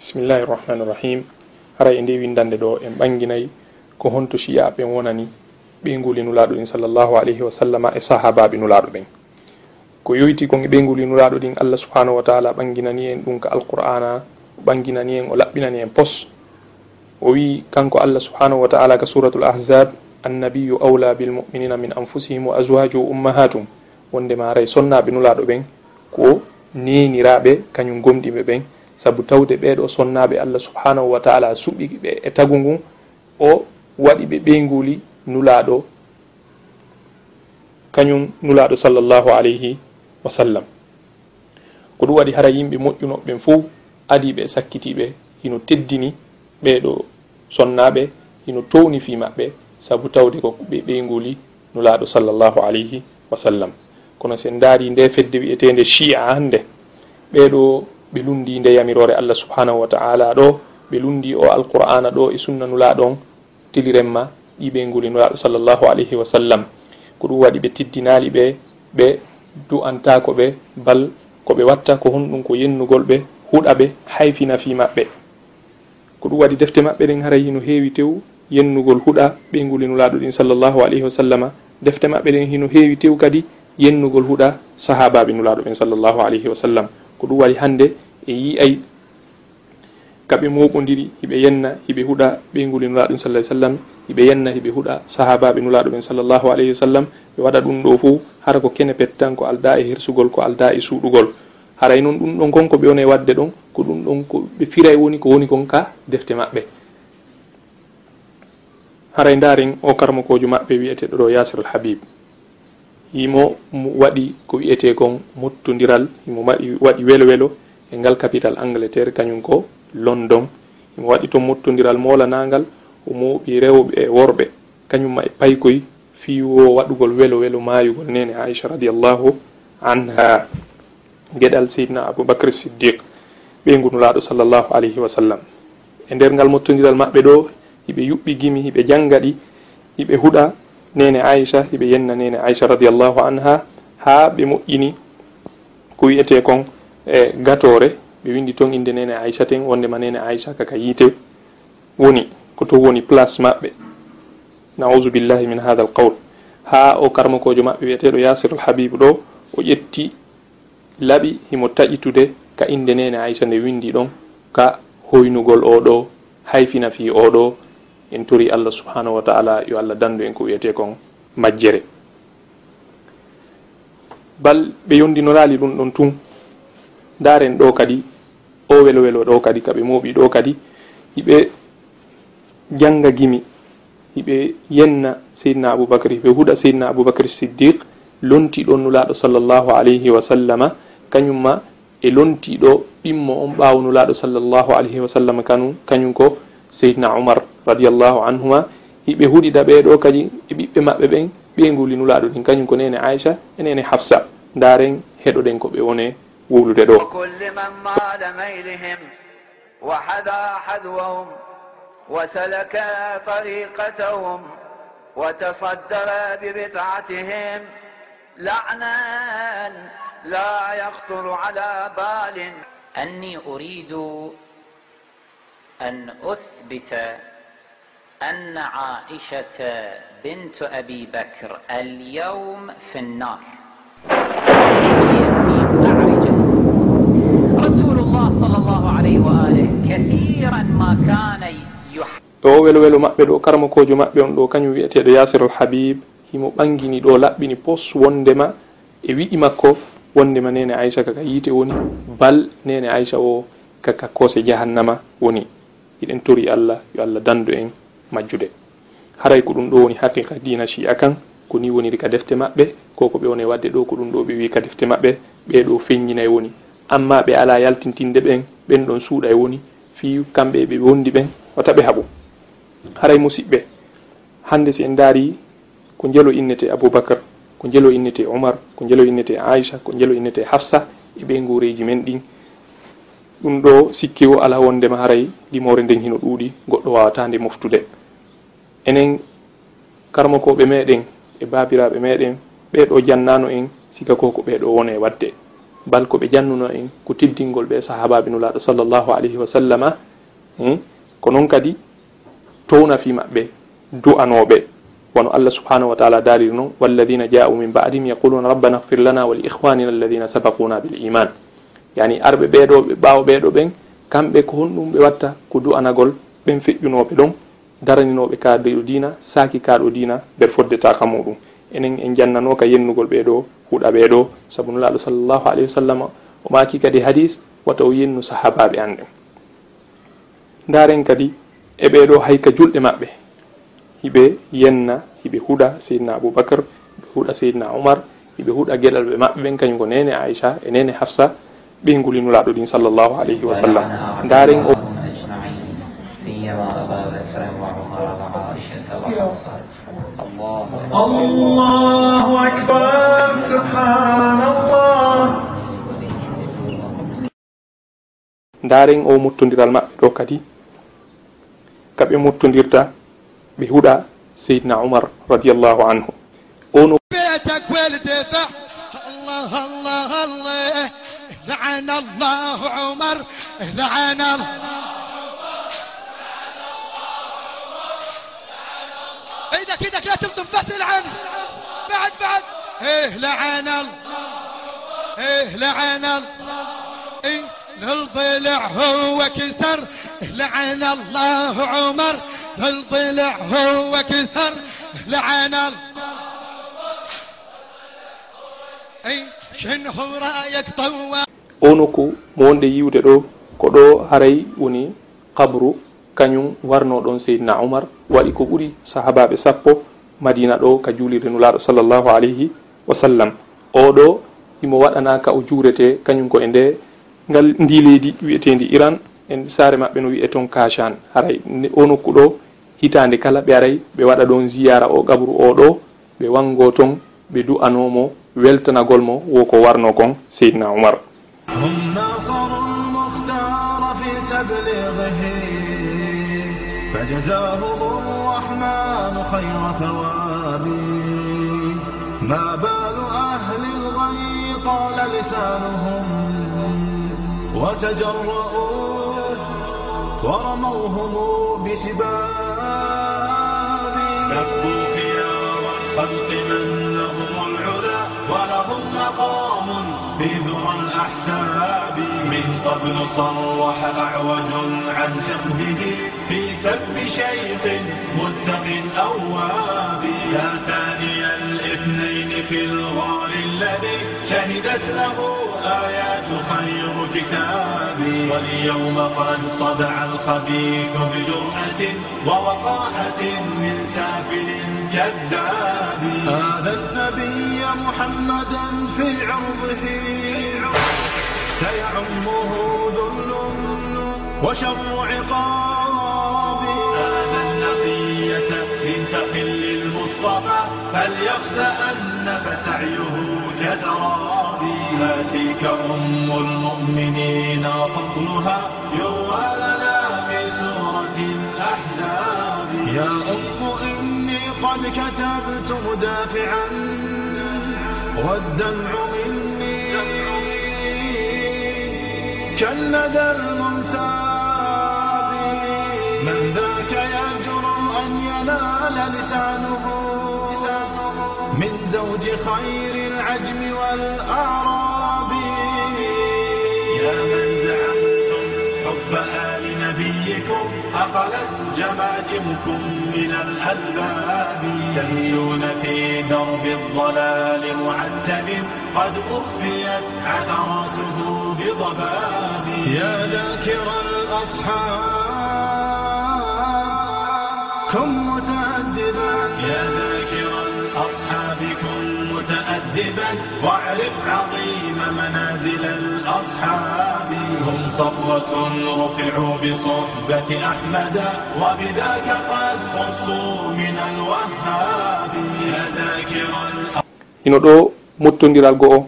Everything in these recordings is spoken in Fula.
bisimillahi irrahmani irrahim hara e nde windande ɗo en ɓanginayi ko honto chiyaɓen wonani ɓeyguli nulaɗo ɗin sallllahu alayhi wa sallama e sahabaɓe nulaɗo ɓen ko yoyti kon e ɓeyguli nulaɗo ɗin allah subhanahu wa taala ɓanginani en ɗum ka alqur'ana o ɓanginani en o laɓɓinani en pos. O wi kanko allah subhanahu wa taala ka suratul ahzab annabiyu awla bilmuminina min anfusihim wa azwaju ummahatum wondema aray sonnaɓe nulaɗo ɓen ko neniraɓe kañum gomɗiɓe ɓen saabu tawde ɓeɗo sonnaɓe allah subhanahu wa taala suɓɓiki ɓe e tagu ngun o waɗi ɓe ɓeyguli nulaɗo kañum nulaɗo sallllahu alayhi wa sallam. Ko ɗum waɗi hara yimɓe moƴƴunoɓeɓen fof adiɓe sakkitiɓe hino teddini ɓeɗo sonnaɓe hino towni fi maɓɓe saabu tawde ko ɓe ɓeyguli nulaɗo sallllahu alayhi wa sallam. Kono sen daari nde fedde wi'etede chi'a hannde ɓeɗo ɓe lundi nde yamirore allah subhanahu wa taala ɗo. Ɓe lundi o alqur'ana ɗo e sunnanulaɗon tilirenma ɗiɓe ngulinulaɗo sallllahu alayhi wa sallam. Ko ɗum waɗi ɓe tiddinali ɓe ɓe du'antako ɓe bal koɓe watta ko honɗum ko yennugol ɓe huɗa ɓe hayfina fi maɓɓe. Ko ɗum waɗi defte maɓɓe ɗen haray hino heewi tew yennugol huɗa ɓe ngulinulaɗo ɗin sallllahu alayhi wa sallama. Defte maɓɓe ɗen hino heewi tew kadi yennugol huɗa sahabaɓe nulaɗo ɓen sallllahu alayhi wa sallam. Ko ɗum waɗi hannde e yiyay. Kaɓe moɓodiri hiɓe yenna hiɓe huuɗa ɓeyguli nulaɗum ɗum sallah sallam hiɓe yenna hiɓe huuɗa sahabaɓe nulaɗo ɓen sallllahu alayhi wa sallam ɓe waɗa ɗum ɗo fuu hara ko kene pettan ko alda e hersugol ko alda e suuɗugol haray noon ɗum ɗon konko ɓe wona e wadde ɗon ko ɗum ɗon ko ɓe firay woni ko woni kon ka defte maɓɓe. Haray ndaren o karmakojo maɓɓe wiyeteɗo ɗo yasir al habib yimo waɗi ko wiyete kon mottodiral himo waɗi welo welo e ngal capital angleterre kañum ko london. Imo waɗi to mottodiral molanagal omoɓi rewɓe e worɓe. Kañumma e paykoy fiwo waɗugol welo welo mayugol nene aicha radiallahu anha. Gueɗal seydna aboubacre siddiq ɓeygunulaɗo sallllahu alayhi wa sallam. E nder ngal mottodiral maɓɓe ɗo hiɓe yuɓɓi gimi hiɓe jangga ɗi hiɓe huuɗa nene aicha hiɓe yenna nene aicha radiallahu anha ha ɓe moƴƴini ko wiyete kon e gatore ɓe windi ton inde nene aicha ten wondema nene aicha kaka yiite. Woni ko to woni place maɓɓe. Naudu billahi min hatha al qawl ha o karmakojo maɓɓe wiyeteɗo yasir alhabibu ɗo o ƴetti laaɓi himo taƴitude ka inde nene aicha nde windi ɗon ka hoynugol oɗo hayfina fi oɗo en tori allah subhanahu wa taala yo allah dandu en ko wiyete kon majjere. Bal ɓe yondinorali ɗum ɗon tun. daren ɗo kadi o welo welo ɗo kadi kaɓe moɓi ɗo kadi hiɓe janga gimi hiɓe yenna seydna aboubacry hiɓe huuɗa seydna aboubacry siddiq lontiɗo nulaɗo sallllahu alayhi wa sallama kañumma e lontiɗo ɗimmo on ɓaawo nulaɗo sallllahu alayhi wa sallam kanu kañum ko seydna oumar radiallahu anhuma. Hiɓe huɗida ɓeɗo kadi e ɓiɓɓe maɓɓe ɓen ɓeyguli nulaɗo ɗin kañum ko nene aicha e nene hafsa. Daren heɗoɗen ko ɓe wone wuulude ɗo. وحذا حذوهم وسلك طريقتهم وتصدر ببضعتهم لعنا لا يخطر على بال. اني اريد ان اثبت ان عائشه بنت أبي بكر اليوم في النار. ɗo welo welo maɓɓe ɗo karmakojo maɓɓe on ɗo kañum wiyeteɗo yasir al habib himo ɓangini ɗo laɓɓini pos wondema e wiɗi makko wondema nene aicha kaka yiite woni bal nene aicha o kaka kose jahannama woni. Iɗen tori allah yo allah dandu en majjude. Haray ko ɗum ɗo woni haqiqa dina chi'a kan ko ni woniri ka defte maɓɓe ko ko ɓe woni wadde ɗo ko ɗum ɗo ɓe wi ka defte maɓɓe ɓeɗo feññinay woni. Amma ɓe ala yaltintinde ɓen ɓen ɗon suuɗa e woni fi kamɓe ɓe wondi ɓen wata ɓe haɓu. Haray musidɓe hande si en daari ko jelo innete aboubacar ko jelo innete omar ko jelo innete aicha ko jelo innete hafsa e ɓe guureji men ɗin. Ɗum ɗo sikki o ala wondema haray limore nden hino ɗuuɗi goɗɗo wawatande moftude. Enen karmakoɓe meɗen e babiraɓe meɗen ɓeɗo jannano en siga ko ko ɓeɗo wone wadde. bal ko ɓe jannuno en ko tiddingol ɓe sahabaɓe nulaɗo sallllahu alayhi wa sallama hmm? ko noon kadi towna fi maɓɓe du'anoɓe wono allah subhanahu wa taala daaliri noon walladina ja'u min ba'dihim yaquluna rabbana hfir lana wa li ihwanina alladina sabaquna bil iman. Yani arɓe ɓeɗo ɓe ɓawo ɓeɗo ɓen kamɓe ko honɗum ɓe watta ko du'anagol ɓen feƴƴunoɓe ɗon daraninoɓe kaɗo dina saki kaɗo dina nder foddetaka muɗum. enen en jannano ka yennugol ɓeeɗo huuɗa ɓeeɗo sabu nulaaɗo sallllahu alayhi wa sallam o maaki kadi hadis wata o yennu sahabaɓe anɗen ndaren kadi e ɓeeɗo hayka julɗe maɓɓe. Hiɓe yenna hiɓe huuɗa seydna aboubacar ɓe huuɗa seydna oumar hiɓe huuɗa gueɗal ɓe maɓɓe. Ɓen kañum ko nene aicha e nene hafsa ɓe ngulinulaɗo ɗin sallllahu alayhi wa sallam. Ndaren o الله أكبر سبحان الله ndaren o muttodiral maɓɓe ɗo kadi. Kaɓe muttodirta ɓe huuɗa seydna oumar radiallahu anhu. Ono لعن الله عمر لعن الله لا تنفصل عنه بعد بعد. ايه لعن الله ايه لعن الله ايه للضلع هو كسر لعن الله عمر. للضلع هو كسر لعن الله اي شنو رايك طوال onoku mo wonde yiwde ɗo ko ɗo haray woni kabru kañum warno ɗon seydna umar waɗi ko ɓuri sahabaɓe sappo madina ɗo ka juulirde nulaɗo sallllahu alayhi wa sallam oɗo imo waɗanaka o juurete kañum ko e nde ngal ndi leydi wiyetendi iran en saare maɓɓe no wiye toon kachan haray o nokku ɗo hitande kala ɓe aray ɓe waɗa ɗon ziyara o kabru oɗo ɓe wango toon ɓe du'anomo weltanagol mo wo ko warno kon seydna oumar هم ناصروا المختار في تبليغه فجزاهم الرحمن خير ثواب. ما بال أهل الغي طال لسانهم. وتجرؤوا ورموهم بسباب. سبوا خيار الخلق من لهم العلا ولهم مقام في ذرى الأحساب قبل صرح أعوج عن حقده في سب شيخ متق أواب يا ثاني الاثنين في الغار الذي شهدت له آيات خير كتابي واليوم قد صدع الخبيث بجرأة ووقاحة من سافل كذاب. هذا النبي محمدا في عرضه. سيعمه ذل وشر عقاب هذا النقية انتقل للمصطفى فليخسأن فسعيه كسراب هاتيك أم المؤمنين فضلها يروى لنا في سورة الأحزاب يا أم إني قد كتبت مدافعا والدمع من كالندى المنساب من ذاك يجرؤ أن ينال لسانه. من زوج خير العجم والأعراب. يا من زعمتم حب آل نبيكم. أخلت جماجمكم من الألباب تمشون في درب الضلال معتب قد أخفيت عثراته بضباب يا ذاكر الأصحاب كن متأدبا يا ذاكر مؤدبا واعرف عظيم منازل الأصحاب هم صفوة رفعوا بصحبة أحمد وبذاك قد خصوا من الوهاب يا ذاكرا ino ɗo mottodiral go'o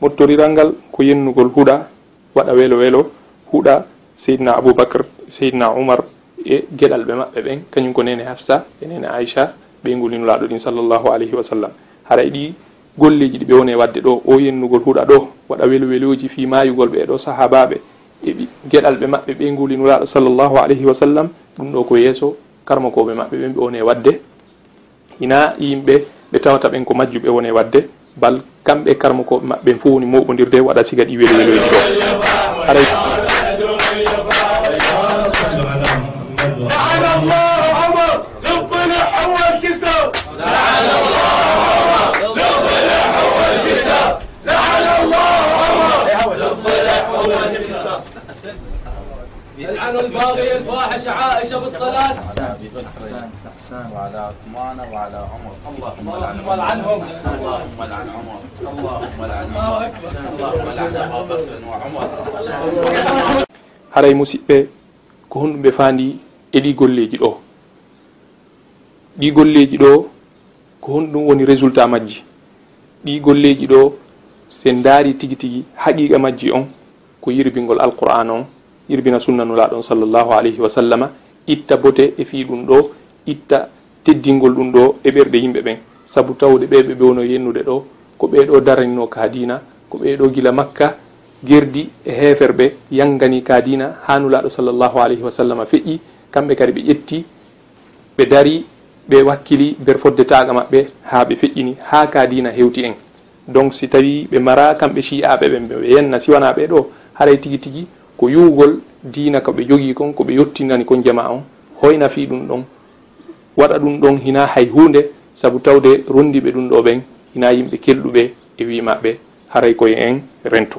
o ngal ko yennugol huuɗa waɗa welo welo huuɗa seydna aboubacre seydna oumar e gueɗal ɓe maɓɓe ɓen. Kañum ko nene hafsa e nene aicha ɓe ngulinulaɗo ɗin sallllahu alayhi wa sallam. Haray ɗi golleji ɗi ɓe woni e wadde ɗo o yennugol huuɗa ɗo waɗa welweloji fi mayugol ɓe eɗo sahabaɓe e ɓi geɗalɓe maɓɓe ɓe ngulinuraɗo sallllahu alayhi wa sallam ɗum ɗo ko yeeso karmakoɓe maɓɓe ɓen ɓe woni e wadde. Hina yimɓe ɓe tawata ɓen ko majjuɓe woni e wadde bal kamɓe karmakoɓe maɓɓe fo woni moɓodirde waɗa siga ɗi welweloji ɗo. Aray. اللهم لعن عمر اللهم لعن عمر اللهم لعن ابا بكر وعمر haray musidɓe ko honɗum ɓe fandi e ɗi golleji ɗo ɗi golleji ɗo ko honɗum woni résultat majji ɗi golleji ɗo sen daari tigi tigi haqiqa majji on ko yirbingol alqur'an on yirbina sunnanulaɗon sallllahu alayhi wa sallama itta bote e fi ɗum ɗo itta teddingol ɗum ɗo e ɓerɗe yimɓe ɓen saabu tawde ɓe ɓe ɓewno yennude ɗo ko ɓeɗo daranino ka dina ko ɓeɗo gila makka gerdi e heferɓe yangani ka dina ha nulaɗo sallllahu alayhi wa sallam feƴƴi kamɓe kadi ɓe ƴetti ɓe dari ɓe wakkili nder fodde taga maɓɓe ha ɓe feƴƴini ha ka dina hewti en. Donc si tawi ɓe mara kamɓe chi'aɓe ɓen ɓe yenna siwanaɓe ɗo haray tigui tigui ko yuwgol dina ko ɓe jogii kon ko ɓe yettinani kon jama on hoyna fi ɗum ɗon waɗa ɗum ɗon hina hay hunde saabu tawde rondiɓe ɗum ɗo ɓen hina yimɓe kelɗuɓe e wimaɓe haray koye en rento.